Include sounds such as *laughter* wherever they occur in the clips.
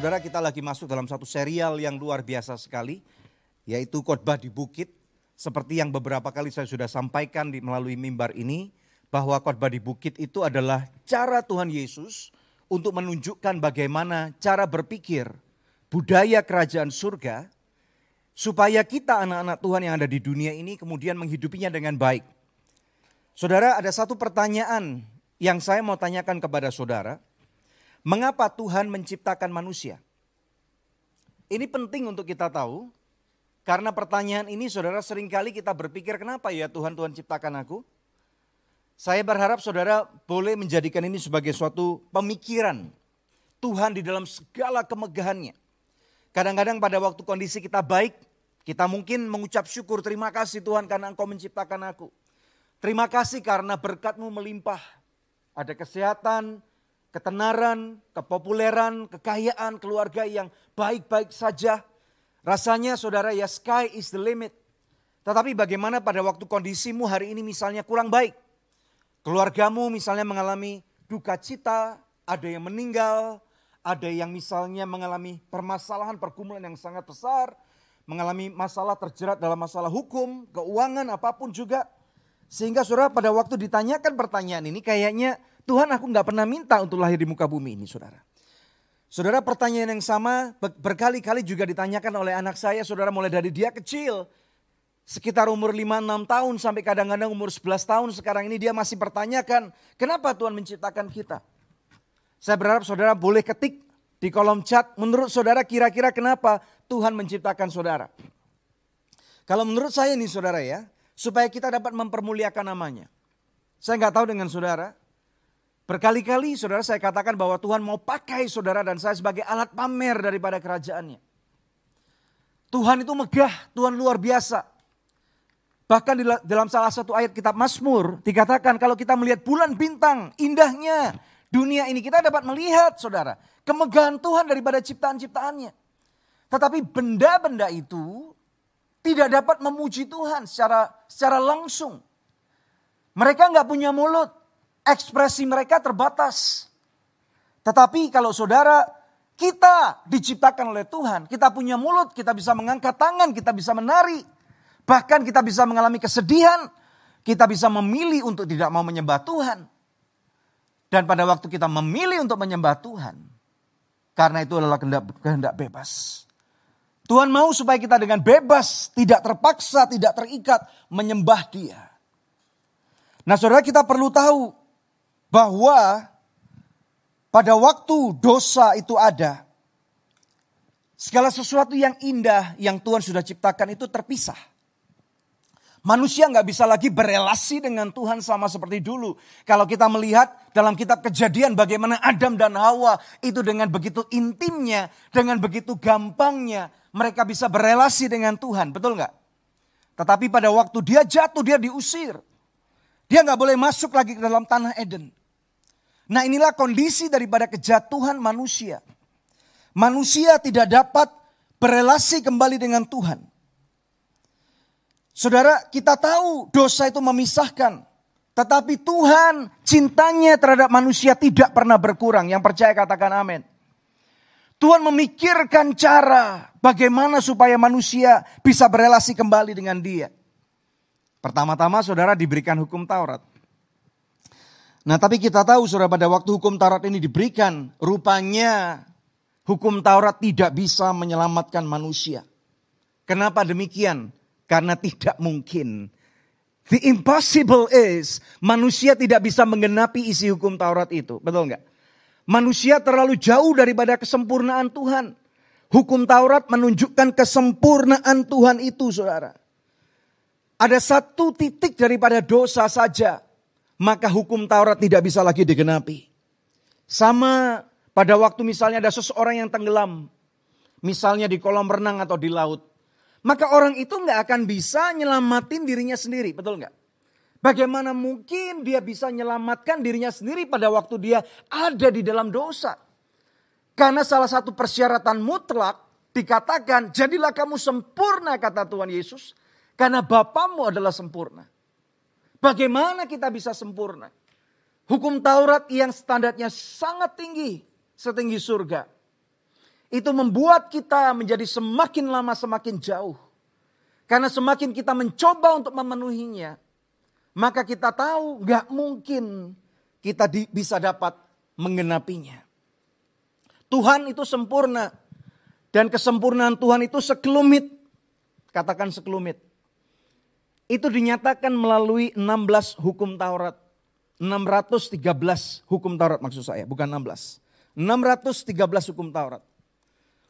Saudara kita lagi masuk dalam satu serial yang luar biasa sekali, yaitu khotbah di bukit. Seperti yang beberapa kali saya sudah sampaikan di, melalui mimbar ini, bahwa khotbah di bukit itu adalah cara Tuhan Yesus untuk menunjukkan bagaimana cara berpikir budaya kerajaan surga, supaya kita anak-anak Tuhan yang ada di dunia ini kemudian menghidupinya dengan baik. Saudara, ada satu pertanyaan yang saya mau tanyakan kepada saudara Mengapa Tuhan menciptakan manusia? Ini penting untuk kita tahu, karena pertanyaan ini saudara sering kali kita berpikir kenapa ya Tuhan Tuhan ciptakan aku? Saya berharap saudara boleh menjadikan ini sebagai suatu pemikiran Tuhan di dalam segala kemegahannya. Kadang-kadang pada waktu kondisi kita baik, kita mungkin mengucap syukur terima kasih Tuhan karena engkau menciptakan aku. Terima kasih karena berkatmu melimpah. Ada kesehatan, ketenaran, kepopuleran, kekayaan, keluarga yang baik-baik saja. Rasanya saudara ya sky is the limit. Tetapi bagaimana pada waktu kondisimu hari ini misalnya kurang baik. Keluargamu misalnya mengalami duka cita, ada yang meninggal, ada yang misalnya mengalami permasalahan pergumulan yang sangat besar, mengalami masalah terjerat dalam masalah hukum, keuangan, apa pun juga. Sehingga saudara pada waktu ditanyakan pertanyaan ini kayaknya Tuhan aku nggak pernah minta untuk lahir di muka bumi ini saudara. Saudara pertanyaan yang sama berkali-kali juga ditanyakan oleh anak saya saudara mulai dari dia kecil. Sekitar umur 5-6 tahun sampai kadang-kadang umur 11 tahun sekarang ini dia masih pertanyakan kenapa Tuhan menciptakan kita. Saya berharap saudara boleh ketik di kolom chat menurut saudara kira-kira kenapa Tuhan menciptakan saudara. Kalau menurut saya nih saudara ya, supaya kita dapat mempermuliakan namanya. Saya nggak tahu dengan saudara, Berkali-kali saudara saya katakan bahwa Tuhan mau pakai saudara dan saya sebagai alat pamer daripada kerajaannya. Tuhan itu megah, Tuhan luar biasa. Bahkan di dalam salah satu ayat kitab Mazmur dikatakan kalau kita melihat bulan bintang, indahnya dunia ini kita dapat melihat saudara kemegahan Tuhan daripada ciptaan-ciptaannya. Tetapi benda-benda itu tidak dapat memuji Tuhan secara secara langsung. Mereka nggak punya mulut, ekspresi mereka terbatas. Tetapi kalau saudara kita diciptakan oleh Tuhan, kita punya mulut, kita bisa mengangkat tangan, kita bisa menari. Bahkan kita bisa mengalami kesedihan, kita bisa memilih untuk tidak mau menyembah Tuhan. Dan pada waktu kita memilih untuk menyembah Tuhan, karena itu adalah kehendak, kehendak bebas. Tuhan mau supaya kita dengan bebas, tidak terpaksa, tidak terikat menyembah Dia. Nah, saudara, kita perlu tahu bahwa pada waktu dosa itu ada, segala sesuatu yang indah yang Tuhan sudah ciptakan itu terpisah. Manusia nggak bisa lagi berelasi dengan Tuhan sama seperti dulu. Kalau kita melihat dalam kitab kejadian bagaimana Adam dan Hawa itu dengan begitu intimnya, dengan begitu gampangnya mereka bisa berelasi dengan Tuhan. Betul nggak? Tetapi pada waktu dia jatuh dia diusir. Dia nggak boleh masuk lagi ke dalam tanah Eden. Nah inilah kondisi daripada kejatuhan manusia. Manusia tidak dapat berelasi kembali dengan Tuhan. Saudara, kita tahu dosa itu memisahkan. Tetapi Tuhan cintanya terhadap manusia tidak pernah berkurang. Yang percaya katakan amin. Tuhan memikirkan cara bagaimana supaya manusia bisa berelasi kembali dengan dia. Pertama-tama saudara diberikan hukum Taurat. Nah tapi kita tahu saudara pada waktu hukum Taurat ini diberikan, rupanya hukum Taurat tidak bisa menyelamatkan manusia. Kenapa demikian? Karena tidak mungkin. The impossible is manusia tidak bisa menggenapi isi hukum Taurat itu. Betul nggak? Manusia terlalu jauh daripada kesempurnaan Tuhan. Hukum Taurat menunjukkan kesempurnaan Tuhan itu saudara. Ada satu titik daripada dosa saja maka hukum Taurat tidak bisa lagi digenapi. Sama pada waktu misalnya ada seseorang yang tenggelam, misalnya di kolam renang atau di laut, maka orang itu nggak akan bisa nyelamatin dirinya sendiri, betul nggak? Bagaimana mungkin dia bisa menyelamatkan dirinya sendiri pada waktu dia ada di dalam dosa? Karena salah satu persyaratan mutlak dikatakan, jadilah kamu sempurna kata Tuhan Yesus, karena Bapamu adalah sempurna. Bagaimana kita bisa sempurna? Hukum Taurat yang standarnya sangat tinggi, setinggi surga. itu membuat kita menjadi semakin lama semakin jauh. Karena semakin kita mencoba untuk memenuhinya, maka kita tahu gak mungkin kita di, bisa dapat menggenapinya. Tuhan itu sempurna. Dan kesempurnaan Tuhan itu sekelumit. Katakan sekelumit. Itu dinyatakan melalui 16 hukum Taurat. 613 hukum Taurat maksud saya, bukan 16. 613 hukum Taurat.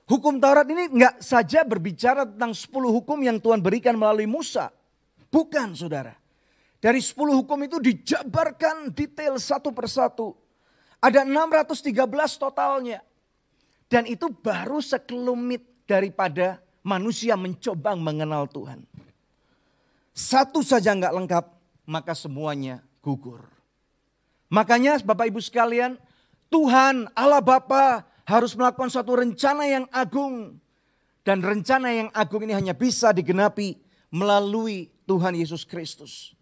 Hukum Taurat ini nggak saja berbicara tentang 10 hukum yang Tuhan berikan melalui Musa. Bukan saudara. Dari 10 hukum itu dijabarkan detail satu persatu. Ada 613 totalnya. Dan itu baru sekelumit daripada manusia mencoba mengenal Tuhan. Satu saja nggak lengkap, maka semuanya gugur. Makanya Bapak Ibu sekalian, Tuhan Allah Bapa harus melakukan suatu rencana yang agung. Dan rencana yang agung ini hanya bisa digenapi melalui Tuhan Yesus Kristus.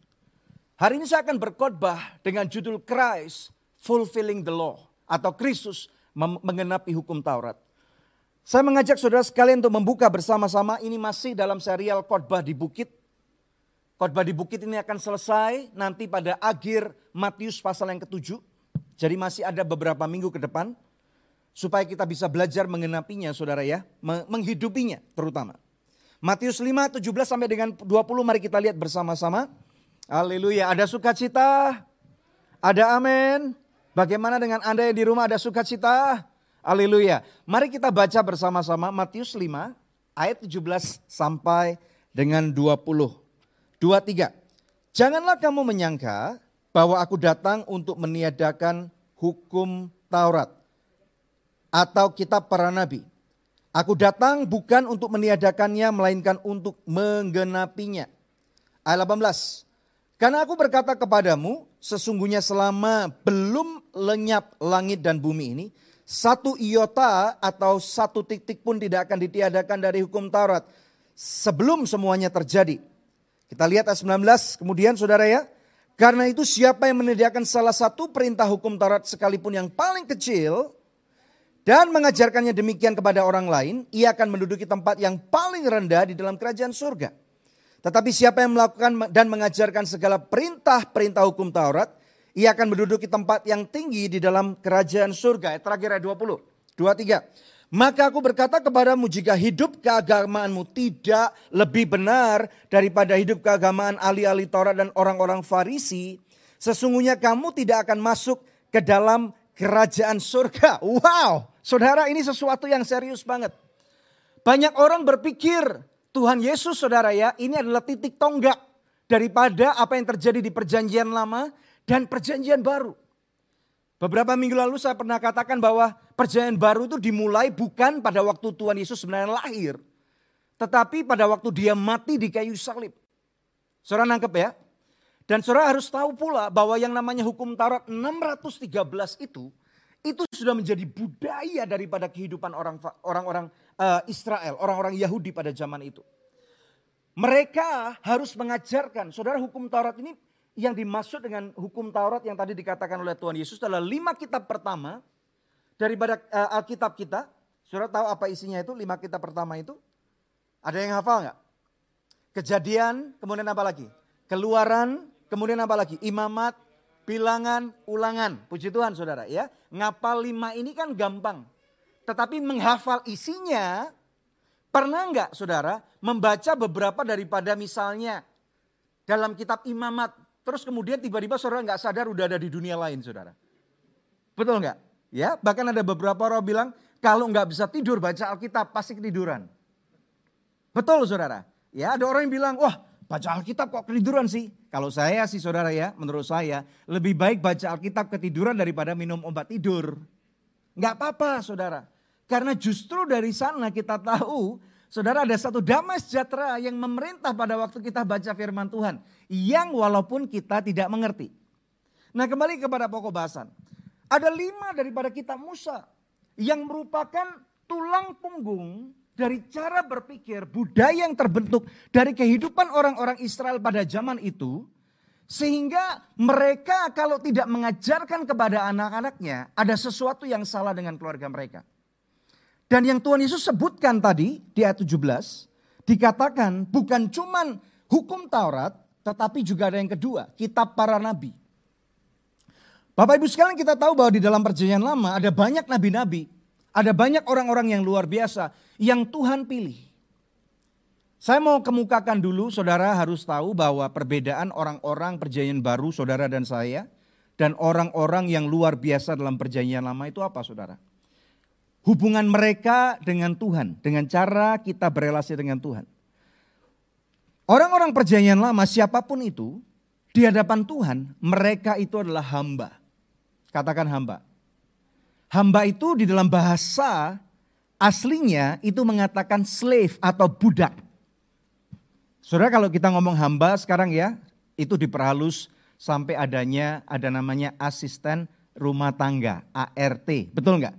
Hari ini saya akan berkhotbah dengan judul Christ Fulfilling the Law atau Kristus mengenapi hukum Taurat. Saya mengajak saudara sekalian untuk membuka bersama-sama ini masih dalam serial khotbah di bukit. Khotbah di bukit ini akan selesai nanti pada akhir Matius pasal yang ketujuh. Jadi masih ada beberapa minggu ke depan supaya kita bisa belajar mengenapinya saudara ya, menghidupinya terutama. Matius 5, 17 sampai dengan 20 mari kita lihat bersama-sama. Haleluya, ada sukacita, ada amin. Bagaimana dengan Anda yang di rumah ada sukacita? Haleluya. Mari kita baca bersama-sama Matius 5 ayat 17 sampai dengan 20. 23. Janganlah kamu menyangka bahwa aku datang untuk meniadakan hukum Taurat atau kitab para nabi. Aku datang bukan untuk meniadakannya melainkan untuk menggenapinya. Ayat 18. Karena aku berkata kepadamu, sesungguhnya selama belum lenyap langit dan bumi ini, satu iota atau satu titik pun tidak akan ditiadakan dari hukum Taurat sebelum semuanya terjadi. Kita lihat ayat 19, kemudian saudara ya, karena itu siapa yang menyediakan salah satu perintah hukum Taurat sekalipun yang paling kecil, dan mengajarkannya demikian kepada orang lain, ia akan menduduki tempat yang paling rendah di dalam kerajaan surga. Tetapi siapa yang melakukan dan mengajarkan segala perintah-perintah hukum Taurat, ia akan menduduki tempat yang tinggi di dalam kerajaan surga. Terakhir ayat 20, 23. Maka aku berkata kepadamu jika hidup keagamaanmu tidak lebih benar daripada hidup keagamaan ahli-ahli Taurat dan orang-orang Farisi, sesungguhnya kamu tidak akan masuk ke dalam kerajaan surga. Wow, Saudara ini sesuatu yang serius banget. Banyak orang berpikir Tuhan Yesus saudara ya ini adalah titik tonggak daripada apa yang terjadi di perjanjian lama dan perjanjian baru. Beberapa minggu lalu saya pernah katakan bahwa perjanjian baru itu dimulai bukan pada waktu Tuhan Yesus sebenarnya lahir. Tetapi pada waktu dia mati di kayu salib. Saudara nangkep ya. Dan saudara harus tahu pula bahwa yang namanya hukum Taurat 613 itu itu sudah menjadi budaya daripada kehidupan orang-orang uh, Israel, orang-orang Yahudi pada zaman itu. Mereka harus mengajarkan, saudara hukum Taurat ini yang dimaksud dengan hukum Taurat yang tadi dikatakan oleh Tuhan Yesus adalah lima kitab pertama daripada uh, Alkitab kita. Saudara tahu apa isinya itu? Lima kitab pertama itu? Ada yang hafal nggak? Kejadian, kemudian apa lagi? Keluaran, kemudian apa lagi? Imamat, bilangan, ulangan. Puji Tuhan saudara ya. Ngapal lima ini kan gampang. Tetapi menghafal isinya, pernah nggak saudara membaca beberapa daripada misalnya dalam kitab imamat. Terus kemudian tiba-tiba saudara nggak sadar udah ada di dunia lain saudara. Betul nggak? Ya, bahkan ada beberapa orang bilang kalau nggak bisa tidur baca Alkitab pasti ketiduran. Betul saudara. Ya, ada orang yang bilang, wah baca Alkitab kok ketiduran sih? Kalau saya sih saudara ya, menurut saya lebih baik baca Alkitab ketiduran daripada minum obat tidur. Enggak apa-apa saudara. Karena justru dari sana kita tahu saudara ada satu damai sejahtera yang memerintah pada waktu kita baca firman Tuhan. Yang walaupun kita tidak mengerti. Nah kembali kepada pokok bahasan. Ada lima daripada kitab Musa yang merupakan tulang punggung dari cara berpikir, budaya yang terbentuk dari kehidupan orang-orang Israel pada zaman itu, sehingga mereka kalau tidak mengajarkan kepada anak-anaknya, ada sesuatu yang salah dengan keluarga mereka. Dan yang Tuhan Yesus sebutkan tadi di ayat 17, dikatakan bukan cuman hukum Taurat, tetapi juga ada yang kedua, kitab para nabi. Bapak Ibu sekalian kita tahu bahwa di dalam perjanjian lama ada banyak nabi-nabi, ada banyak orang-orang yang luar biasa yang Tuhan pilih. Saya mau kemukakan dulu, saudara harus tahu bahwa perbedaan orang-orang perjanjian baru, saudara dan saya, dan orang-orang yang luar biasa dalam perjanjian lama itu apa, saudara? hubungan mereka dengan Tuhan, dengan cara kita berelasi dengan Tuhan. Orang-orang perjanjian lama siapa pun itu di hadapan Tuhan, mereka itu adalah hamba. Katakan hamba. Hamba itu di dalam bahasa aslinya itu mengatakan slave atau budak. Saudara kalau kita ngomong hamba sekarang ya, itu diperhalus sampai adanya ada namanya asisten rumah tangga, ART. Betul nggak?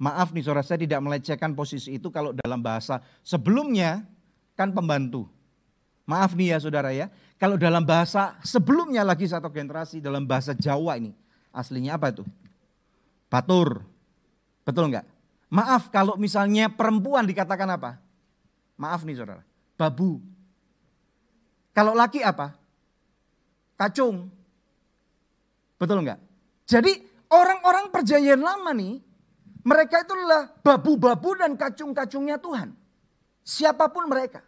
Maaf nih saudara, saya tidak melecehkan posisi itu kalau dalam bahasa sebelumnya kan pembantu. Maaf nih ya saudara ya, kalau dalam bahasa sebelumnya lagi satu generasi dalam bahasa Jawa ini. Aslinya apa itu? Batur. Betul enggak? Maaf kalau misalnya perempuan dikatakan apa? Maaf nih saudara, babu. Kalau laki apa? Kacung. Betul enggak? Jadi orang-orang perjanjian lama nih mereka itu adalah babu-babu dan kacung-kacungnya Tuhan. Siapa pun mereka.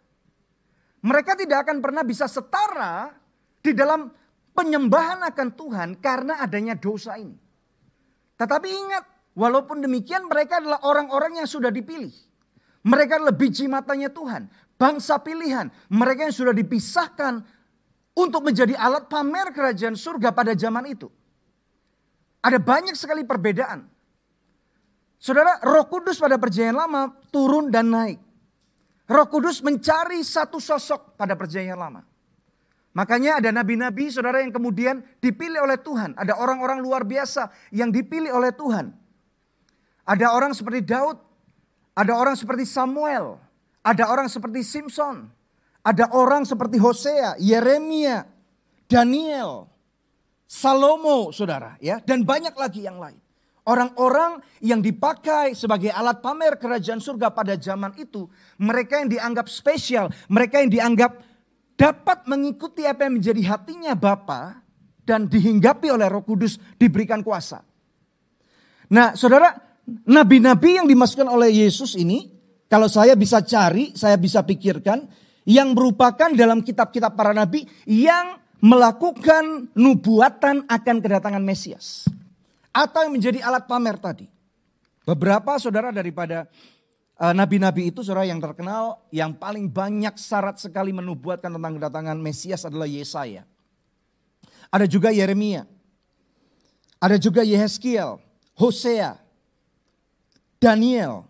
Mereka tidak akan pernah bisa setara di dalam penyembahan akan Tuhan karena adanya dosa ini. Tetapi ingat, walaupun demikian mereka adalah orang-orang yang sudah dipilih. Mereka adalah biji matanya Tuhan, bangsa pilihan. Mereka yang sudah dipisahkan untuk menjadi alat pamer kerajaan surga pada zaman itu. Ada banyak sekali perbedaan Saudara, Roh Kudus pada perjanjian lama turun dan naik. Roh Kudus mencari satu sosok pada perjanjian lama. Makanya ada nabi-nabi saudara yang kemudian dipilih oleh Tuhan. Ada orang-orang luar biasa yang dipilih oleh Tuhan. Ada orang seperti Daud, ada orang seperti Samuel, ada orang seperti Simpson, ada orang seperti Hosea, Yeremia, Daniel, Salomo, saudara, ya, dan banyak lagi yang lain. Orang-orang yang dipakai sebagai alat pamer kerajaan surga pada zaman itu, mereka yang dianggap spesial, mereka yang dianggap dapat mengikuti apa yang menjadi hatinya Bapa dan dihinggapi oleh Roh Kudus diberikan kuasa. Nah, Saudara, nabi-nabi yang dimasukkan oleh Yesus ini, kalau saya bisa cari, saya bisa pikirkan yang merupakan dalam kitab-kitab para nabi yang melakukan nubuatan akan kedatangan Mesias atau yang menjadi alat pamer tadi. Beberapa saudara daripada nabi-nabi uh, itu saudara yang terkenal yang paling banyak syarat sekali menubuatkan tentang kedatangan Mesias adalah Yesaya. Ada juga Yeremia. Ada juga Yehezkiel, Hosea, Daniel.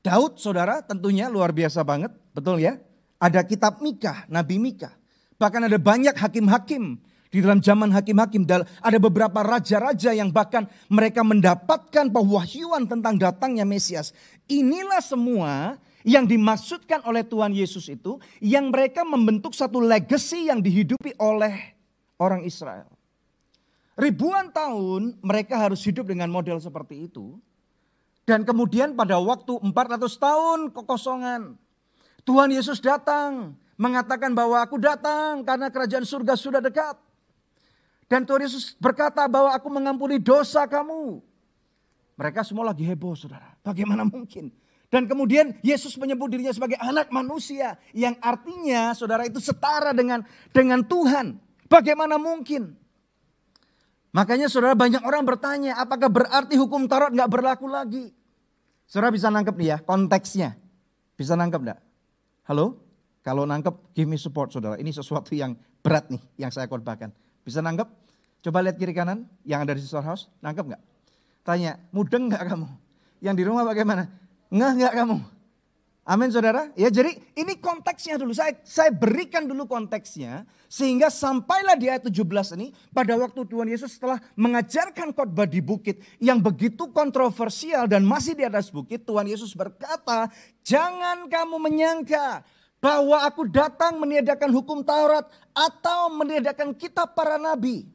Daud saudara tentunya luar biasa banget, betul ya? Ada kitab Mika, Nabi Mika. Bahkan ada banyak hakim-hakim di dalam zaman hakim-hakim ada beberapa raja-raja yang bahkan mereka mendapatkan pewahyuan tentang datangnya Mesias. Inilah semua yang dimaksudkan oleh Tuhan Yesus itu yang mereka membentuk satu legacy yang dihidupi oleh orang Israel. Ribuan tahun mereka harus hidup dengan model seperti itu. Dan kemudian pada waktu 400 tahun kekosongan. Tuhan Yesus datang mengatakan bahwa aku datang karena kerajaan surga sudah dekat. Dan Tuhan Yesus berkata bahwa aku mengampuni dosa kamu. Mereka semua lagi heboh saudara. Bagaimana mungkin? Dan kemudian Yesus menyebut dirinya sebagai anak manusia. Yang artinya saudara itu setara dengan dengan Tuhan. Bagaimana mungkin? Makanya saudara banyak orang bertanya apakah berarti hukum Taurat nggak berlaku lagi? Saudara bisa nangkep nih ya konteksnya. Bisa nangkep enggak? Halo? Kalau nangkep give me support saudara. Ini sesuatu yang berat nih yang saya korbankan. Bisa nangkep? Coba lihat kiri kanan yang ada di sister house, nangkep nggak? Tanya, mudeng nggak kamu? Yang di rumah bagaimana? Nggak nggak kamu? Amin saudara. Ya jadi ini konteksnya dulu. Saya, saya berikan dulu konteksnya. Sehingga sampailah di ayat 17 ini. Pada waktu Tuhan Yesus setelah mengajarkan khotbah di bukit. Yang begitu kontroversial dan masih di atas bukit. Tuhan Yesus berkata. Jangan kamu menyangka bahwa aku datang meniadakan hukum Taurat atau meniadakan kitab para nabi.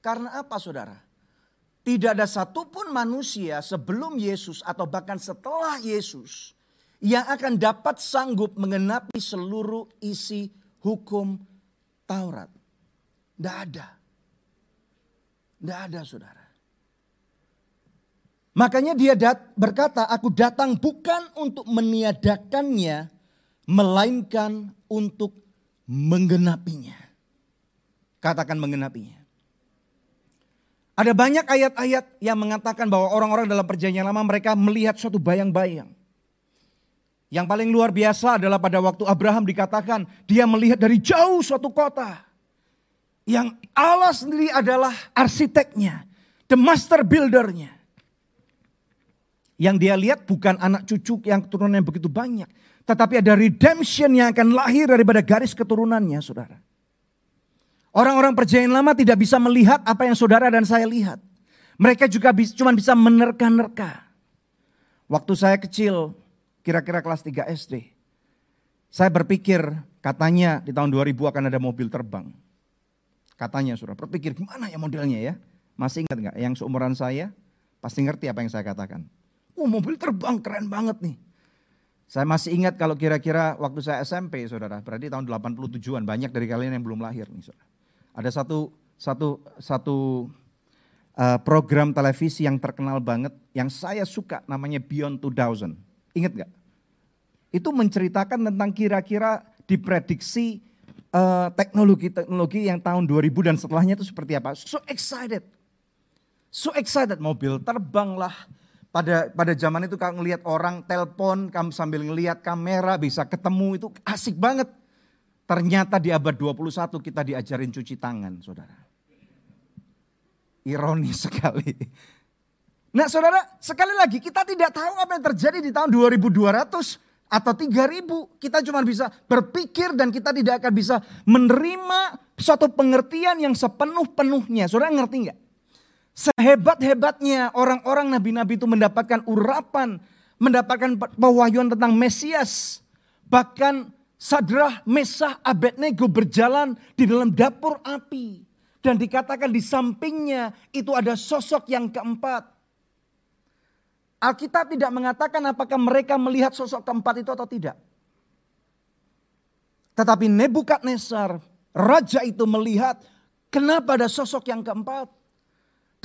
Karena apa saudara? Tidak ada satupun manusia sebelum Yesus atau bahkan setelah Yesus yang akan dapat sanggup mengenapi seluruh isi hukum Taurat. Tidak ada. Tidak ada saudara. Makanya dia berkata, aku datang bukan untuk meniadakannya, melainkan untuk menggenapinya. Katakan menggenapinya. Ada banyak ayat-ayat yang mengatakan bahwa orang-orang dalam perjanjian lama mereka melihat suatu bayang-bayang. Yang paling luar biasa adalah pada waktu Abraham dikatakan dia melihat dari jauh suatu kota. Yang Allah sendiri adalah arsiteknya, the master buildernya. Yang dia lihat bukan anak cucu yang keturunan begitu banyak. Tetapi ada redemption yang akan lahir daripada garis keturunannya saudara. Orang-orang perjanjian lama tidak bisa melihat apa yang saudara dan saya lihat. Mereka juga cuma bisa menerka-nerka. Waktu saya kecil, kira-kira kelas 3 SD. Saya berpikir katanya di tahun 2000 akan ada mobil terbang. Katanya sudah berpikir gimana ya modelnya ya. Masih ingat nggak yang seumuran saya? Pasti ngerti apa yang saya katakan. Oh mobil terbang keren banget nih. Saya masih ingat kalau kira-kira waktu saya SMP saudara. Berarti tahun 87an. Banyak dari kalian yang belum lahir nih saudara. Ada satu satu satu uh, program televisi yang terkenal banget yang saya suka namanya Beyond 2000. Ingat nggak? Itu menceritakan tentang kira-kira diprediksi uh, teknologi-teknologi yang tahun 2000 dan setelahnya itu seperti apa. So excited. So excited mobil terbang lah. Pada pada zaman itu kalau ngelihat orang telepon, kamu sambil ngelihat kamera bisa ketemu itu asik banget. Ternyata di abad 21 kita diajarin cuci tangan, saudara. Ironis *laughs* sekali. Nah saudara, sekali lagi kita tidak tahu apa yang terjadi di tahun 2200 atau 3000. Kita cuma bisa berpikir dan kita tidak akan bisa menerima suatu pengertian yang sepenuh-penuhnya. Saudara ngerti nggak? Sehebat-hebatnya orang-orang nabi-nabi itu mendapatkan urapan, mendapatkan pewahyuan tentang Mesias. Bahkan Sadrah, Mesah, Abednego berjalan di dalam dapur api. Dan dikatakan di sampingnya itu ada sosok yang keempat. Alkitab tidak mengatakan apakah mereka melihat sosok keempat itu atau tidak. Tetapi Nebukadnezar, raja itu melihat kenapa ada sosok yang keempat.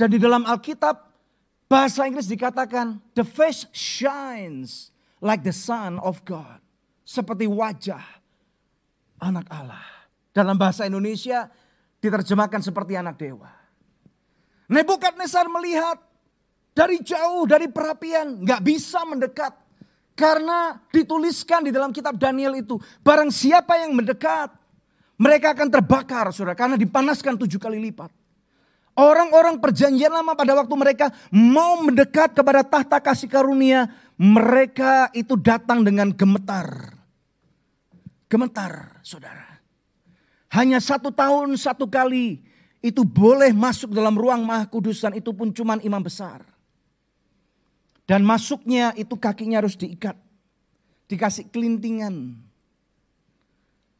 Dan di dalam Alkitab bahasa Inggris dikatakan the face shines like the son of God seperti wajah anak Allah. Dalam bahasa Indonesia diterjemahkan seperti anak dewa. Nebukadnezar melihat dari jauh, dari perapian, nggak bisa mendekat. Karena dituliskan di dalam kitab Daniel itu, barang siapa yang mendekat, mereka akan terbakar, saudara, karena dipanaskan tujuh kali lipat. Orang-orang perjanjian lama pada waktu mereka mau mendekat kepada tahta kasih karunia, mereka itu datang dengan gemetar. Gemetar, saudara. Hanya satu tahun satu kali itu boleh masuk dalam ruang maha kudusan itu pun cuman imam besar. Dan masuknya itu kakinya harus diikat. Dikasih kelintingan.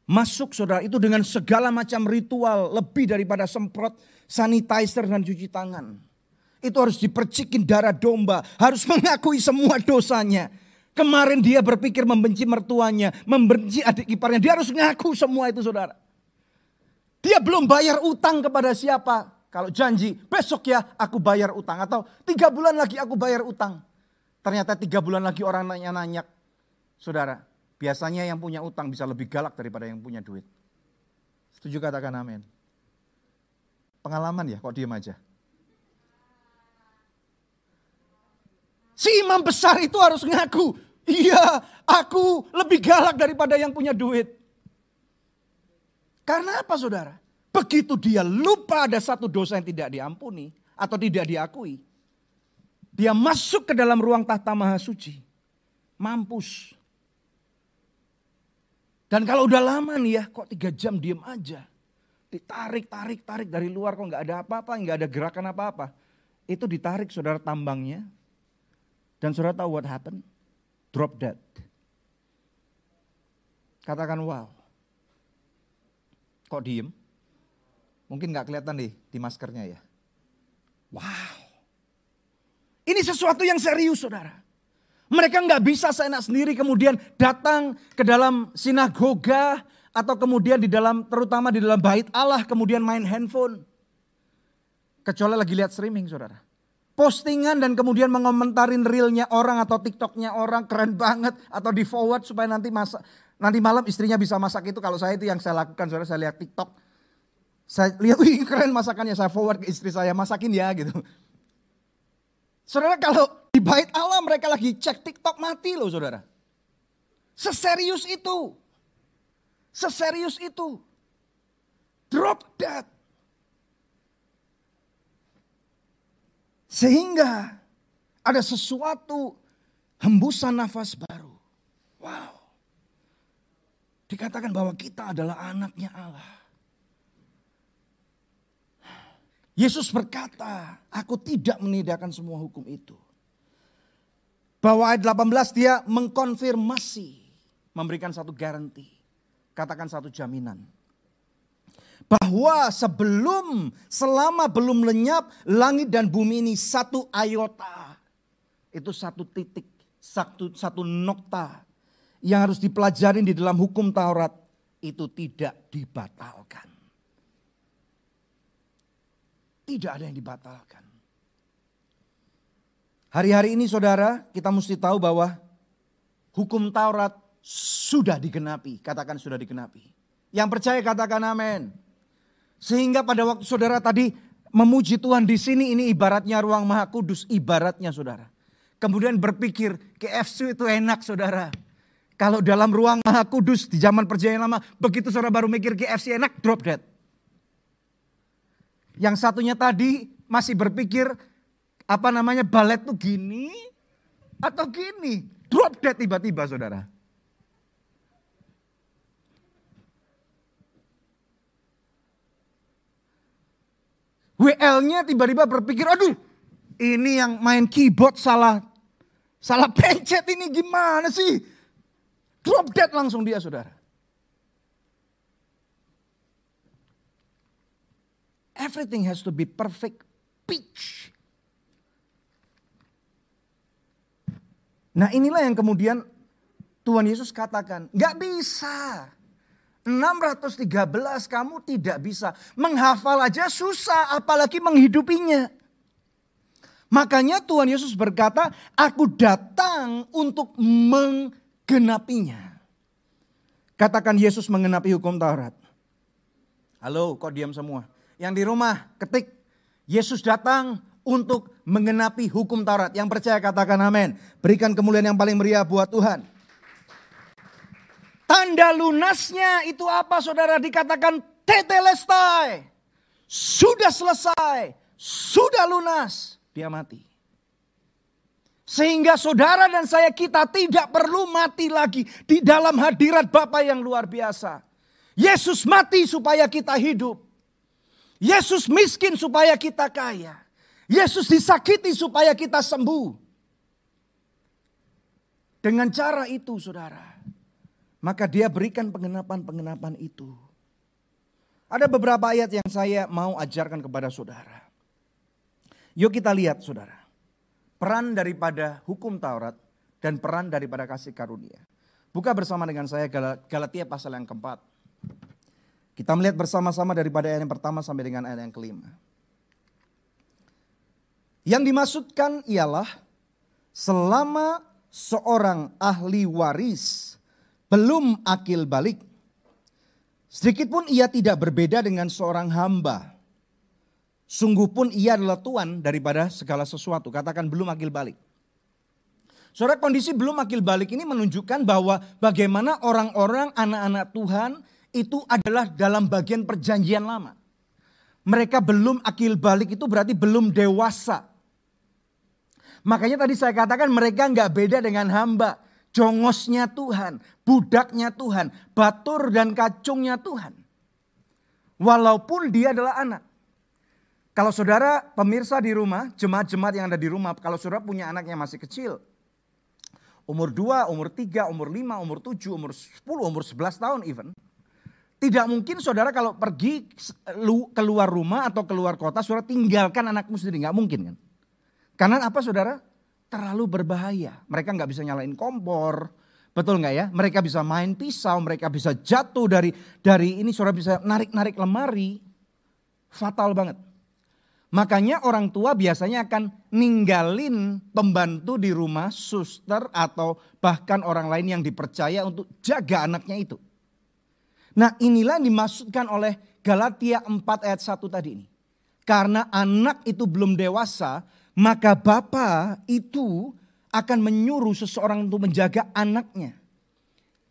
Masuk saudara itu dengan segala macam ritual lebih daripada semprot sanitizer dan cuci tangan. Itu harus dipercikin darah domba. Harus *laughs* mengakui semua dosanya. Kemarin dia berpikir membenci mertuanya, membenci adik iparnya. Dia harus ngaku semua itu saudara. Dia belum bayar utang kepada siapa. Kalau janji besok ya aku bayar utang. Atau tiga bulan lagi aku bayar utang. Ternyata tiga bulan lagi orang nanya-nanya. Saudara, biasanya yang punya utang bisa lebih galak daripada yang punya duit. Setuju katakan amin. Pengalaman ya kok diem aja. Si imam besar itu harus ngaku, iya aku lebih galak daripada yang punya duit. Karena apa saudara? Begitu dia lupa ada satu dosa yang tidak diampuni atau tidak diakui. Dia masuk ke dalam ruang tahta maha suci. Mampus. Dan kalau udah lama nih ya, kok tiga jam diem aja. Ditarik, tarik, tarik dari luar kok nggak ada apa-apa, nggak ada gerakan apa-apa. Itu ditarik saudara tambangnya, dan saudara tahu what happened? Drop dead. Katakan wow. Kok diem? Mungkin nggak kelihatan nih di maskernya ya. Wow. Ini sesuatu yang serius saudara. Mereka nggak bisa seenak sendiri kemudian datang ke dalam sinagoga atau kemudian di dalam terutama di dalam bait Allah kemudian main handphone. Kecuali lagi lihat streaming saudara. Postingan dan kemudian mengomentarin realnya orang atau tiktoknya orang keren banget. Atau di forward supaya nanti masa, nanti malam istrinya bisa masak itu. Kalau saya itu yang saya lakukan saudara saya lihat tiktok. Saya lihat wih keren masakannya saya forward ke istri saya masakin ya gitu. Saudara kalau bait Allah mereka lagi cek tiktok mati loh saudara. Seserius itu. Seserius itu. Drop that. Sehingga ada sesuatu hembusan nafas baru. Wow. Dikatakan bahwa kita adalah anaknya Allah. Yesus berkata, aku tidak menyediakan semua hukum itu. Bahwa ayat 18 dia mengkonfirmasi, memberikan satu garansi, katakan satu jaminan bahwa sebelum selama belum lenyap langit dan bumi ini satu ayota itu satu titik satu satu nokta yang harus dipelajari di dalam hukum Taurat itu tidak dibatalkan. Tidak ada yang dibatalkan. Hari-hari ini saudara kita mesti tahu bahwa hukum Taurat sudah digenapi. Katakan sudah digenapi. Yang percaya katakan amin. Sehingga pada waktu saudara tadi memuji Tuhan di sini ini ibaratnya ruang maha kudus, ibaratnya saudara. Kemudian berpikir KFC itu enak saudara. Kalau dalam ruang maha kudus di zaman perjanjian lama, begitu saudara baru mikir KFC enak, drop dead. Yang satunya tadi masih berpikir apa namanya balet tuh gini atau gini. Drop dead tiba-tiba saudara. WL-nya tiba-tiba berpikir, aduh ini yang main keyboard salah salah pencet ini gimana sih? Drop dead langsung dia saudara. Everything has to be perfect pitch. Nah inilah yang kemudian Tuhan Yesus katakan, nggak bisa. 613 kamu tidak bisa. Menghafal aja susah apalagi menghidupinya. Makanya Tuhan Yesus berkata, aku datang untuk menggenapinya. Katakan Yesus mengenapi hukum Taurat. Halo, kok diam semua? Yang di rumah, ketik. Yesus datang untuk mengenapi hukum Taurat. Yang percaya katakan amin. Berikan kemuliaan yang paling meriah buat Tuhan. Tanda lunasnya itu apa saudara dikatakan tetelestai. Sudah selesai, sudah lunas, dia mati. Sehingga saudara dan saya kita tidak perlu mati lagi di dalam hadirat Bapa yang luar biasa. Yesus mati supaya kita hidup. Yesus miskin supaya kita kaya. Yesus disakiti supaya kita sembuh. Dengan cara itu saudara maka dia berikan pengenapan-pengenapan itu. Ada beberapa ayat yang saya mau ajarkan kepada saudara. Yuk kita lihat saudara. Peran daripada hukum Taurat dan peran daripada kasih karunia. Buka bersama dengan saya Galatia pasal yang keempat. Kita melihat bersama-sama daripada ayat yang pertama sampai dengan ayat yang kelima. Yang dimaksudkan ialah selama seorang ahli waris belum akil balik. Sedikit pun ia tidak berbeda dengan seorang hamba. Sungguh pun ia adalah tuan daripada segala sesuatu. Katakan belum akil balik. Saudara kondisi belum akil balik ini menunjukkan bahwa bagaimana orang-orang anak-anak Tuhan itu adalah dalam bagian perjanjian lama. Mereka belum akil balik itu berarti belum dewasa. Makanya tadi saya katakan mereka nggak beda dengan hamba jongosnya Tuhan, budaknya Tuhan, batur dan kacungnya Tuhan. Walaupun dia adalah anak. Kalau saudara pemirsa di rumah, jemaat-jemaat yang ada di rumah, kalau saudara punya anak yang masih kecil, umur 2, umur 3, umur 5, umur 7, umur 10, umur 11 tahun even, tidak mungkin saudara kalau pergi keluar rumah atau keluar kota, saudara tinggalkan anakmu sendiri, nggak mungkin kan. Karena apa saudara? Terlalu berbahaya. Mereka nggak bisa nyalain kompor. Betul nggak ya? Mereka bisa main pisau, mereka bisa jatuh dari dari ini saudara bisa narik-narik lemari. Fatal banget. Makanya orang tua biasanya akan ninggalin pembantu di rumah, suster atau bahkan orang lain yang dipercaya untuk jaga anaknya itu. Nah inilah yang dimaksudkan oleh Galatia 4 ayat 1 tadi ini. Karena anak itu belum dewasa, maka bapak itu akan menyuruh seseorang untuk menjaga anaknya.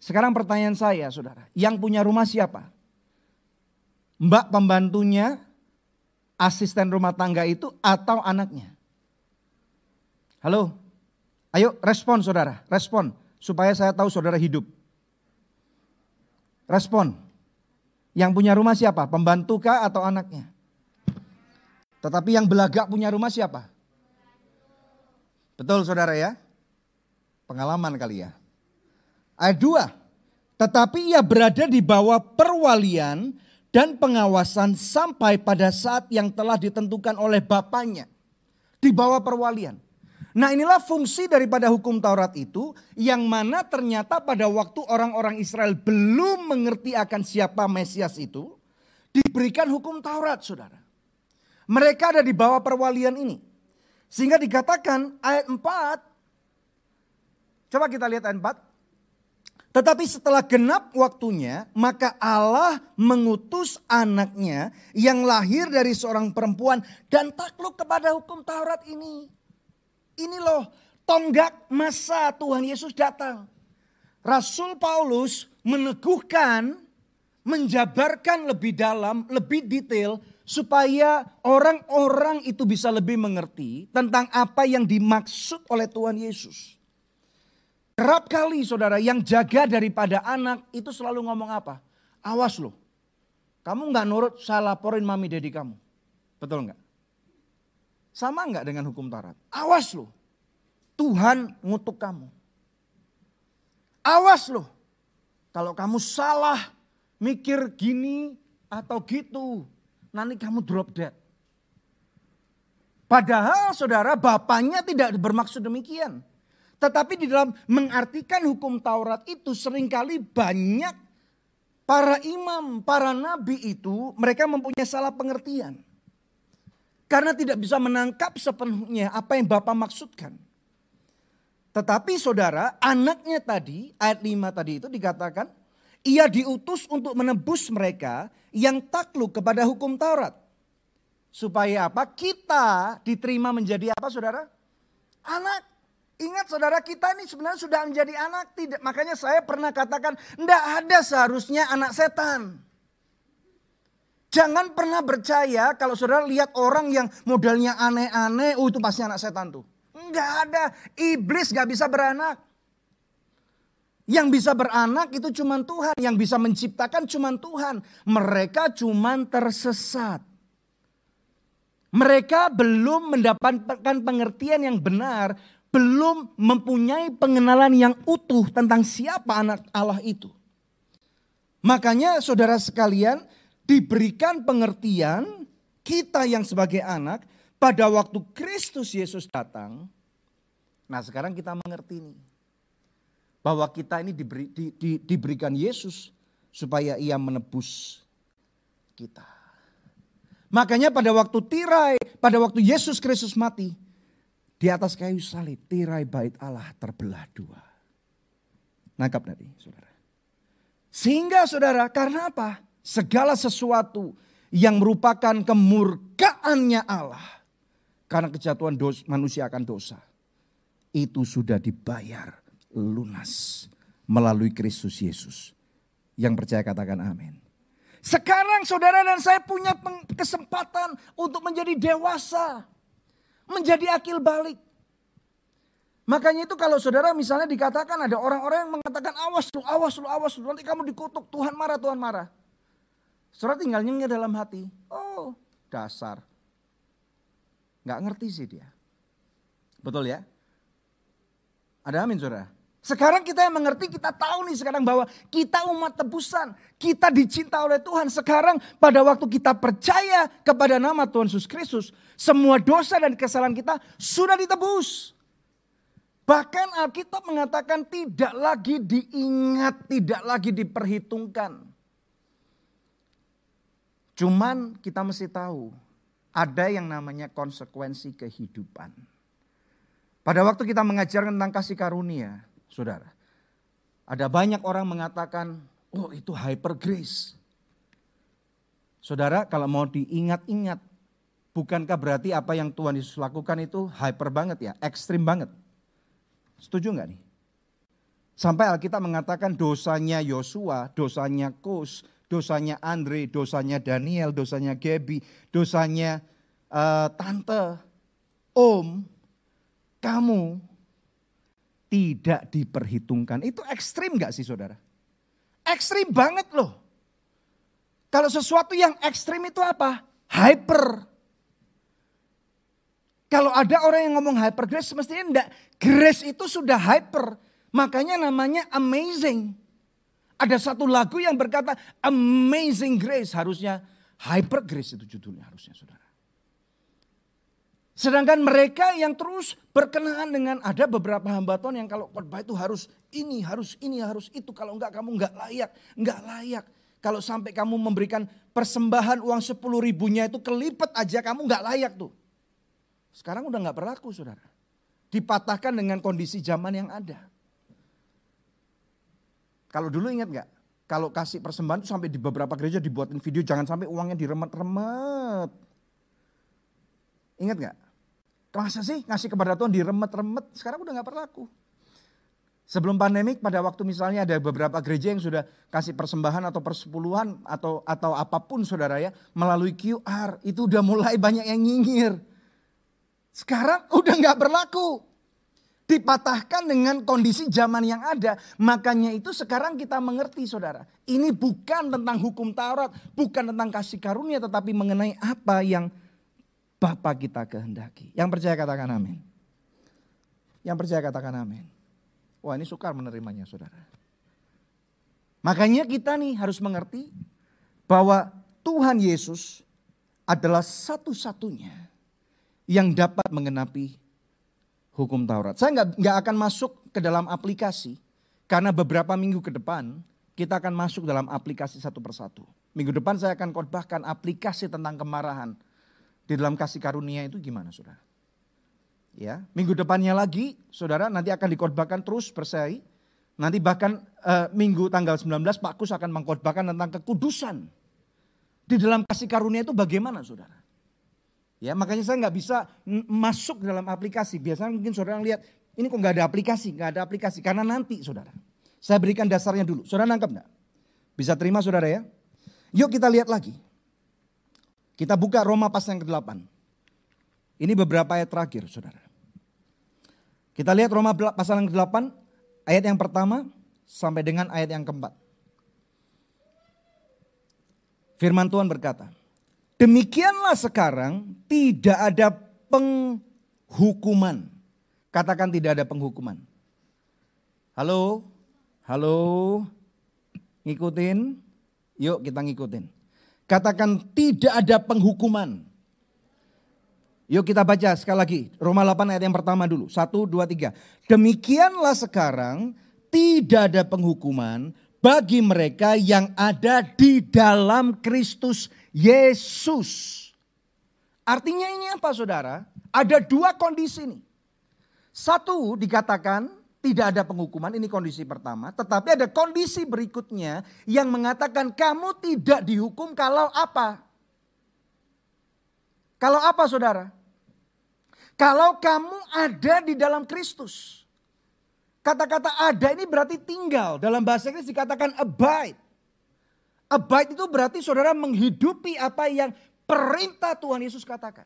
Sekarang pertanyaan saya saudara, yang punya rumah siapa? Mbak pembantunya, asisten rumah tangga itu atau anaknya? Halo? Ayo respon saudara, respon. Supaya saya tahu saudara hidup. Respon. Yang punya rumah siapa? Pembantu kah atau anaknya? Tetapi yang belagak punya rumah siapa? Betul saudara ya? Pengalaman kali ya. Ayat 2. Tetapi ia berada di bawah perwalian dan pengawasan sampai pada saat yang telah ditentukan oleh bapaknya. Di bawah perwalian. Nah inilah fungsi daripada hukum Taurat itu yang mana ternyata pada waktu orang-orang Israel belum mengerti akan siapa Mesias itu. Diberikan hukum Taurat saudara. Mereka ada di bawah perwalian ini. Sehingga dikatakan ayat 4. Coba kita lihat ayat 4. Tetapi setelah genap waktunya, maka Allah mengutus anaknya yang lahir dari seorang perempuan dan takluk kepada hukum Taurat ini. Ini loh tonggak masa Tuhan Yesus datang. Rasul Paulus meneguhkan, menjabarkan lebih dalam, lebih detail supaya orang-orang itu bisa lebih mengerti tentang apa yang dimaksud oleh Tuhan Yesus. Kerap kali saudara yang jaga daripada anak itu selalu ngomong apa? Awas loh. Kamu nggak nurut saya laporin mami dedi kamu. Betul nggak? Sama nggak dengan hukum Taurat? Awas loh. Tuhan ngutuk kamu. Awas loh. Kalau kamu salah mikir gini atau gitu. Nanti kamu drop dead. Padahal saudara bapaknya tidak bermaksud demikian. Tetapi di dalam mengartikan hukum Taurat itu sering kali banyak para imam, para nabi itu mereka mempunyai salah pengertian. Karena tidak bisa menangkap sepenuhnya apa yang Bapak maksudkan. Tetapi saudara, anaknya tadi, ayat 5 tadi itu dikatakan, ia diutus untuk menebus mereka yang takluk kepada hukum Taurat. Supaya apa? Kita diterima menjadi apa saudara? Anak. Ingat saudara kita ini sebenarnya sudah menjadi anak. Tidak, makanya saya pernah katakan, tidak ada seharusnya anak setan. Jangan pernah percaya kalau saudara lihat orang yang modalnya aneh-aneh, oh itu pasti anak setan tuh. Enggak ada, iblis gak bisa beranak. Yang bisa beranak itu cuma Tuhan, yang bisa menciptakan cuma Tuhan. Mereka cuma tersesat. Mereka belum mendapatkan pengertian yang benar belum mempunyai pengenalan yang utuh tentang siapa anak Allah itu. Makanya saudara sekalian diberikan pengertian kita yang sebagai anak pada waktu Kristus Yesus datang. Nah sekarang kita mengerti nih. Bahwa kita ini diberi, di, di, diberikan Yesus supaya ia menebus kita. Makanya pada waktu tirai, pada waktu Yesus Kristus mati, di atas kayu salib tirai bait Allah terbelah dua. Nangkap tadi saudara. Sehingga saudara karena apa? Segala sesuatu yang merupakan kemurkaannya Allah. Karena kejatuhan dos, manusia akan dosa. Itu sudah dibayar lunas melalui Kristus Yesus. Yang percaya katakan amin. Sekarang saudara dan saya punya kesempatan untuk menjadi dewasa menjadi akil balik. Makanya itu kalau saudara misalnya dikatakan ada orang-orang yang mengatakan awas lu, awas lu, awas lu, nanti kamu dikutuk, Tuhan marah, Tuhan marah. Saudara tinggal nyengir dalam hati, oh dasar. Gak ngerti sih dia. Betul ya? Ada amin saudara? Sekarang kita yang mengerti, kita tahu nih sekarang bahwa kita umat tebusan. Kita dicinta oleh Tuhan. Sekarang pada waktu kita percaya kepada nama Tuhan Yesus Kristus. Semua dosa dan kesalahan kita sudah ditebus. Bahkan Alkitab mengatakan tidak lagi diingat, tidak lagi diperhitungkan. Cuman kita mesti tahu ada yang namanya konsekuensi kehidupan. Pada waktu kita mengajarkan tentang kasih karunia, saudara. Ada banyak orang mengatakan, oh itu hyper grace. Saudara kalau mau diingat-ingat, bukankah berarti apa yang Tuhan Yesus lakukan itu hyper banget ya, ekstrim banget. Setuju nggak nih? Sampai Alkitab mengatakan dosanya Yosua, dosanya Kus, dosanya Andre, dosanya Daniel, dosanya Gaby, dosanya uh, tante, om, kamu tidak diperhitungkan. Itu ekstrim gak sih saudara? Ekstrim banget loh. Kalau sesuatu yang ekstrim itu apa? Hyper. Kalau ada orang yang ngomong hyper grace, mestinya enggak. Grace itu sudah hyper. Makanya namanya amazing. Ada satu lagu yang berkata amazing grace. Harusnya hyper grace itu judulnya harusnya saudara. Sedangkan mereka yang terus berkenaan dengan ada beberapa hamba Tuhan yang kalau khotbah itu harus ini, harus ini, harus itu. Kalau enggak kamu enggak layak, enggak layak. Kalau sampai kamu memberikan persembahan uang sepuluh ribunya itu kelipet aja kamu enggak layak tuh. Sekarang udah enggak berlaku saudara. Dipatahkan dengan kondisi zaman yang ada. Kalau dulu ingat enggak? Kalau kasih persembahan itu sampai di beberapa gereja dibuatin video jangan sampai uangnya diremet-remet. Ingat enggak? Masa sih ngasih kepada Tuhan diremet-remet, sekarang udah gak berlaku. Sebelum pandemik pada waktu misalnya ada beberapa gereja yang sudah kasih persembahan atau persepuluhan atau atau apa pun saudara ya melalui QR itu udah mulai banyak yang nyinyir. Sekarang udah nggak berlaku. Dipatahkan dengan kondisi zaman yang ada. Makanya itu sekarang kita mengerti saudara. Ini bukan tentang hukum Taurat, bukan tentang kasih karunia tetapi mengenai apa yang Bapa kita kehendaki. Yang percaya katakan amin. Yang percaya katakan amin. Wah ini sukar menerimanya saudara. Makanya kita nih harus mengerti bahwa Tuhan Yesus adalah satu-satunya yang dapat mengenapi hukum Taurat. Saya nggak nggak akan masuk ke dalam aplikasi karena beberapa minggu ke depan kita akan masuk dalam aplikasi satu persatu. Minggu depan saya akan khotbahkan aplikasi tentang kemarahan di dalam kasih karunia itu gimana saudara? Ya, minggu depannya lagi saudara nanti akan dikhotbahkan terus percaya. Nanti bahkan uh, minggu tanggal 19 Pak Kus akan mengkhotbahkan tentang kekudusan. Di dalam kasih karunia itu bagaimana saudara? Ya makanya saya nggak bisa masuk dalam aplikasi. Biasanya mungkin saudara lihat ini kok nggak ada aplikasi, nggak ada aplikasi karena nanti saudara. Saya berikan dasarnya dulu. Saudara nangkep nggak? Bisa terima saudara ya? Yuk kita lihat lagi. Kita buka Roma pasal yang ke-8. Ini beberapa ayat terakhir saudara. Kita lihat Roma pasal yang ke-8 ayat yang pertama sampai dengan ayat yang keempat. Firman Tuhan berkata, Demikianlah sekarang tidak ada penghukuman. Katakan tidak ada penghukuman. Halo? Halo? Ngikutin? Yuk kita ngikutin. Katakan tidak ada penghukuman. Yuk kita baca sekali lagi. Roma 8 ayat yang pertama dulu. Satu, dua, tiga. Demikianlah sekarang tidak ada penghukuman bagi mereka yang ada di dalam Kristus Yesus. Artinya ini apa saudara? Ada dua kondisi nih. Satu dikatakan tidak ada penghukuman, ini kondisi pertama. Tetapi ada kondisi berikutnya yang mengatakan kamu tidak dihukum kalau apa? Kalau apa saudara? Kalau kamu ada di dalam Kristus. Kata-kata ada ini berarti tinggal. Dalam bahasa Inggris dikatakan abide. Abide itu berarti saudara menghidupi apa yang perintah Tuhan Yesus katakan.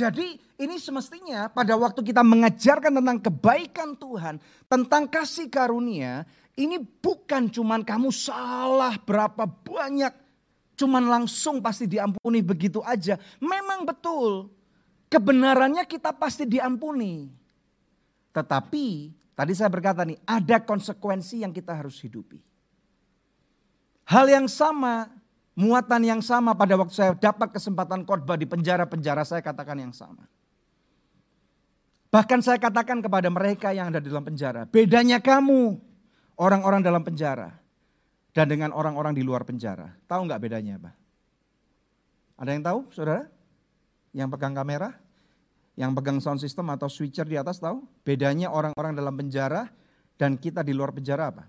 Jadi ini semestinya pada waktu kita mengajarkan tentang kebaikan Tuhan, tentang kasih karunia, ini bukan cuman kamu salah berapa banyak, cuman langsung pasti diampuni begitu aja. Memang betul, kebenarannya kita pasti diampuni. Tetapi Tadi saya berkata nih, ada konsekuensi yang kita harus hidupi. Hal yang sama, muatan yang sama pada waktu saya dapat kesempatan khotbah di penjara-penjara saya katakan yang sama. Bahkan saya katakan kepada mereka yang ada di dalam penjara, bedanya kamu orang-orang dalam penjara dan dengan orang-orang di luar penjara. Tahu nggak bedanya apa? Ada yang tahu saudara? Yang pegang kamera? Yang pegang sound system atau switcher di atas tahu? Bedanya orang-orang dalam penjara dan kita di luar penjara apa?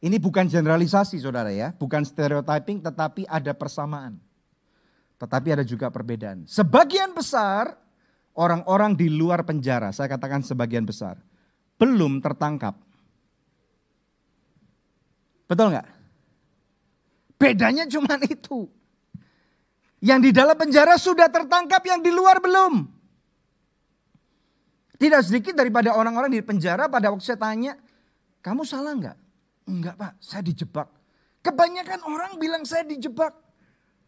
Ini bukan generalisasi saudara ya, bukan stereotyping tetapi ada persamaan. Tetapi ada juga perbedaan. Sebagian besar orang-orang di luar penjara, saya katakan sebagian besar, belum tertangkap. Betul nggak? Bedanya cuma *laughs* itu. Yang di dalam penjara sudah tertangkap, yang di luar belum. Tidak sedikit daripada orang-orang di penjara pada waktu saya tanya, kamu salah nggak? Enggak pak, saya dijebak. Kebanyakan orang bilang saya dijebak.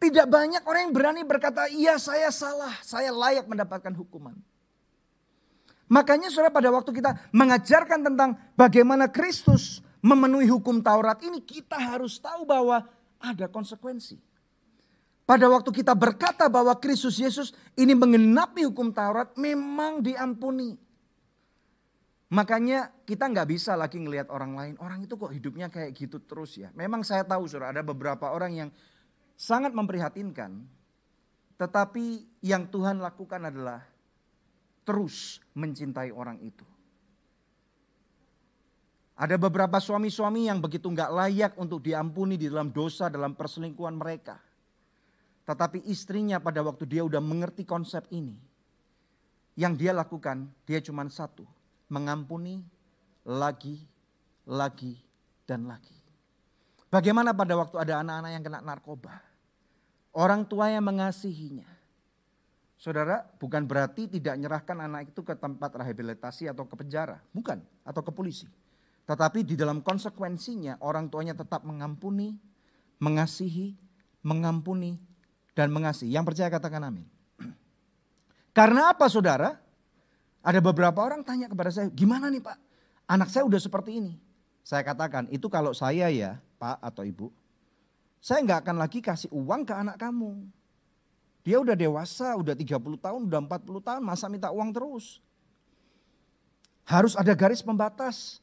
Tidak banyak orang yang berani berkata, iya saya salah, saya layak mendapatkan hukuman. Makanya saudara pada waktu kita mengajarkan tentang bagaimana Kristus memenuhi hukum Taurat ini, kita harus tahu bahwa ada konsekuensi. Pada waktu kita berkata bahwa Kristus Yesus ini mengenapi hukum Taurat, memang diampuni. Makanya kita nggak bisa lagi ngelihat orang lain. Orang itu kok hidupnya kayak gitu terus ya. Memang saya tahu saudara ada beberapa orang yang sangat memprihatinkan. Tetapi yang Tuhan lakukan adalah terus mencintai orang itu. Ada beberapa suami-suami yang begitu nggak layak untuk diampuni di dalam dosa dalam perselingkuhan mereka. Tetapi istrinya pada waktu dia udah mengerti konsep ini. Yang dia lakukan, dia cuma satu. Mengampuni lagi, lagi, dan lagi. Bagaimana pada waktu ada anak-anak yang kena narkoba? Orang tua yang mengasihinya. Saudara, bukan berarti tidak menyerahkan anak itu ke tempat rehabilitasi atau ke penjara. Bukan, atau ke polisi. Tetapi di dalam konsekuensinya orang tuanya tetap mengampuni, mengasihi, mengampuni, dan mengasihi. Yang percaya katakan amin. *clears throat* Karena apa saudara? Ada beberapa orang tanya kepada saya, gimana nih pak? Anak saya udah seperti ini. Saya katakan, itu kalau saya ya pak atau ibu. Saya nggak akan lagi kasih uang ke anak kamu. Dia udah dewasa, udah 30 tahun, udah 40 tahun, masa minta uang terus. Harus ada garis pembatas.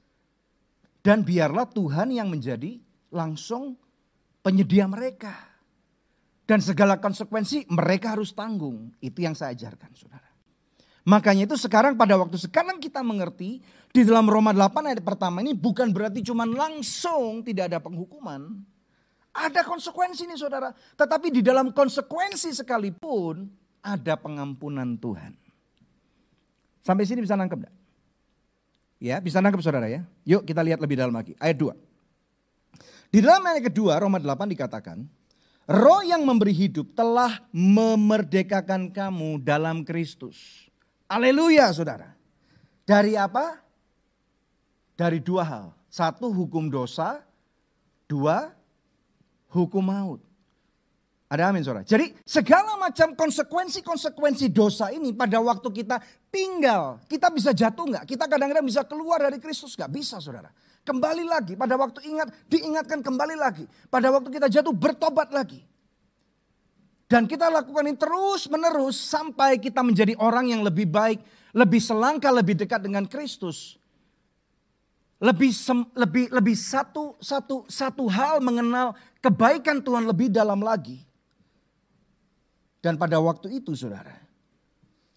Dan biarlah Tuhan yang menjadi langsung penyedia mereka. Dan segala konsekuensi mereka harus tanggung. Itu yang saya ajarkan saudara. Makanya itu sekarang pada waktu sekarang kita mengerti di dalam Roma 8 ayat pertama ini bukan berarti cuma langsung tidak ada penghukuman. Ada konsekuensi nih saudara. Tetapi di dalam konsekuensi sekalipun ada pengampunan Tuhan. Sampai sini bisa nangkep enggak? Ya, bisa nangkep saudara ya. Yuk kita lihat lebih dalam lagi. Ayat 2. Di dalam ayat kedua Roma 8 dikatakan, Roh yang memberi hidup telah memerdekakan kamu dalam Kristus. Haleluya saudara. Dari apa? Dari dua hal. Satu hukum dosa. Dua hukum maut. Ada amin saudara. Jadi segala macam konsekuensi-konsekuensi dosa ini pada waktu kita tinggal. Kita bisa jatuh nggak? Kita kadang-kadang bisa keluar dari Kristus nggak? Bisa saudara. Kembali lagi pada waktu ingat diingatkan kembali lagi. Pada waktu kita jatuh bertobat lagi. Dan kita lakukan ini terus menerus sampai kita menjadi orang yang lebih baik. Lebih selangkah lebih dekat dengan Kristus. Lebih lebih lebih satu satu satu hal mengenal kebaikan Tuhan lebih dalam lagi. Dan pada waktu itu saudara,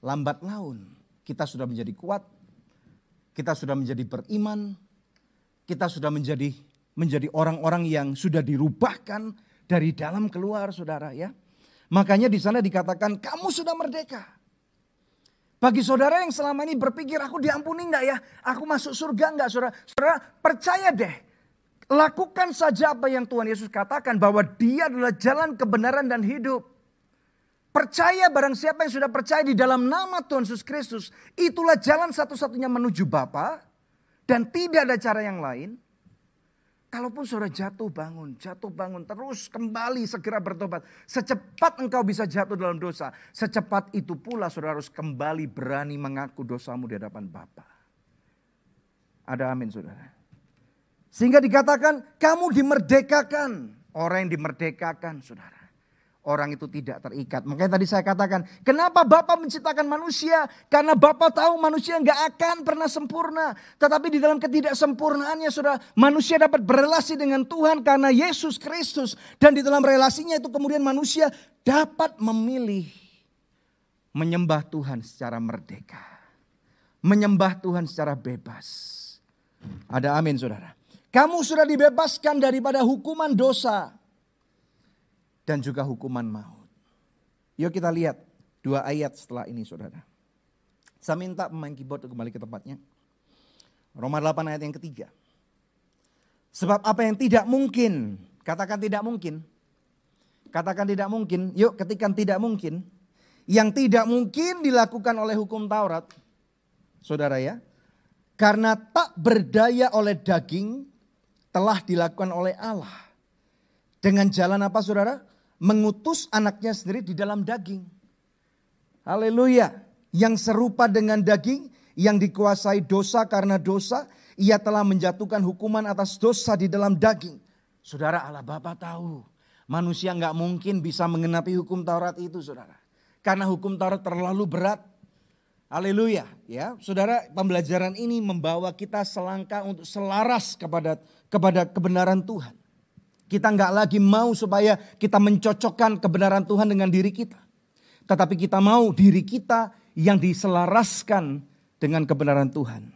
lambat laun kita sudah menjadi kuat, kita sudah menjadi beriman, kita sudah menjadi menjadi orang-orang yang sudah dirubahkan dari dalam keluar saudara ya. Makanya di sana dikatakan kamu sudah merdeka. Bagi saudara yang selama ini berpikir aku diampuni enggak ya? Aku masuk surga enggak saudara? Saudara percaya deh. Lakukan saja apa yang Tuhan Yesus katakan bahwa dia adalah jalan kebenaran dan hidup. Percaya barang siapa yang sudah percaya di dalam nama Tuhan Yesus Kristus. Itulah jalan satu-satunya menuju Bapa Dan tidak ada cara yang lain. Kalaupun saudara jatuh bangun, jatuh bangun, terus kembali segera bertobat. Secepat engkau bisa jatuh dalam dosa, secepat itu pula saudara harus kembali berani mengaku dosamu di hadapan Bapa. Ada amin saudara. Sehingga dikatakan kamu dimerdekakan. Orang yang dimerdekakan saudara. Orang itu tidak terikat. Makanya tadi saya katakan, kenapa Bapak menciptakan manusia? Karena Bapak tahu manusia nggak akan pernah sempurna. Tetapi di dalam ketidaksempurnaannya sudah manusia dapat berrelasi dengan Tuhan karena Yesus Kristus. Dan di dalam relasinya itu kemudian manusia dapat memilih menyembah Tuhan secara merdeka. Menyembah Tuhan secara bebas. Ada amin saudara. Kamu sudah dibebaskan daripada hukuman dosa dan juga hukuman maut. Yuk kita lihat dua ayat setelah ini saudara. Saya minta pemain keyboard kembali ke tempatnya. Roma 8 ayat yang ketiga. Sebab apa yang tidak mungkin, katakan tidak mungkin. Katakan tidak mungkin, yuk ketikan tidak mungkin. Yang tidak mungkin dilakukan oleh hukum Taurat. Saudara ya. Karena tak berdaya oleh daging telah dilakukan oleh Allah. Dengan jalan apa saudara? Mengutus anaknya sendiri di dalam daging. Haleluya. Yang serupa dengan daging, yang dikuasai dosa karena dosa, ia telah menjatuhkan hukuman atas dosa di dalam daging. Saudara Allah Bapa tahu, manusia nggak mungkin bisa mengenapi hukum Taurat itu saudara. Karena hukum Taurat terlalu berat. Haleluya. Ya, saudara, pembelajaran ini membawa kita selangkah untuk selaras kepada kepada kebenaran Tuhan. Kita nggak lagi mau supaya kita mencocokkan kebenaran Tuhan dengan diri kita. Tetapi kita mau diri kita yang diselaraskan dengan kebenaran Tuhan.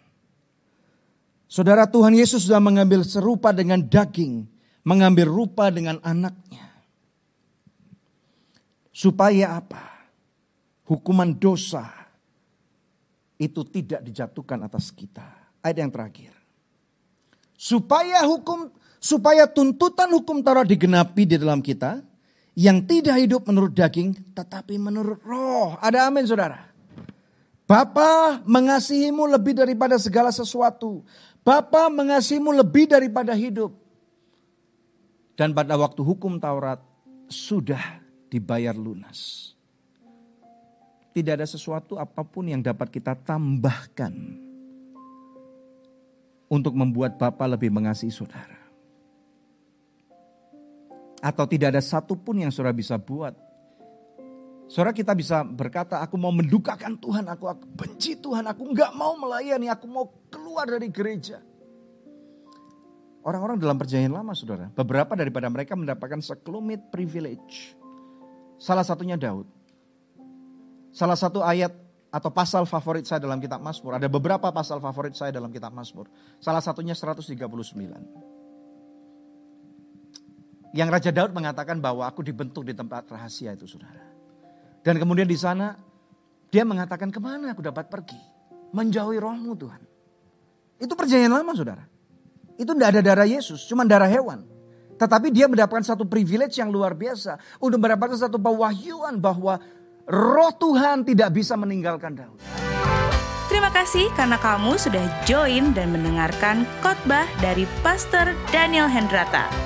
Saudara Tuhan Yesus sudah mengambil serupa dengan daging, mengambil rupa dengan anaknya. Supaya apa? Hukuman dosa itu tidak dijatuhkan atas kita. Ayat yang terakhir. Supaya hukum supaya tuntutan hukum Taurat digenapi di dalam kita yang tidak hidup menurut daging tetapi menurut roh. Ada amin saudara. Bapa mengasihimu lebih daripada segala sesuatu. Bapa mengasihimu lebih daripada hidup. Dan pada waktu hukum Taurat sudah dibayar lunas. Tidak ada sesuatu apa pun yang dapat kita tambahkan untuk membuat Bapa lebih mengasihi saudara. Atau tidak ada satupun yang saudara bisa buat. Saudara kita bisa berkata, aku mau mendukakan Tuhan, aku, aku benci Tuhan, aku nggak mau melayani, aku mau keluar dari gereja. Orang-orang dalam perjanjian lama saudara, beberapa daripada mereka mendapatkan sekelumit privilege. Salah satunya Daud. Salah satu ayat atau pasal favorit saya dalam kitab Mazmur. Ada beberapa pasal favorit saya dalam kitab Mazmur. Salah satunya 139. Yang Raja Daud mengatakan bahwa aku dibentuk di tempat rahasia itu saudara. Dan kemudian di sana dia mengatakan ke mana aku dapat pergi. Menjauhi rohmu Tuhan. Itu perjanjian lama saudara. Itu tidak ada darah Yesus, cuma darah hewan. Tetapi dia mendapatkan satu privilege yang luar biasa. Untuk mendapatkan satu pewahyuan bahwa roh Tuhan tidak bisa meninggalkan Daud. Terima kasih karena kamu sudah join dan mendengarkan khotbah dari Pastor Daniel Hendrata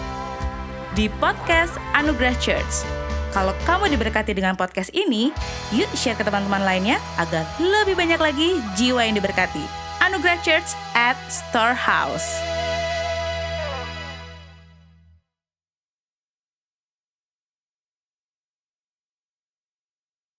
di podcast Anugerah Church. Kalau kamu diberkati dengan podcast ini, yuk share ke teman-teman lainnya agar lebih banyak lagi jiwa yang diberkati. Anugerah Church at Storehouse.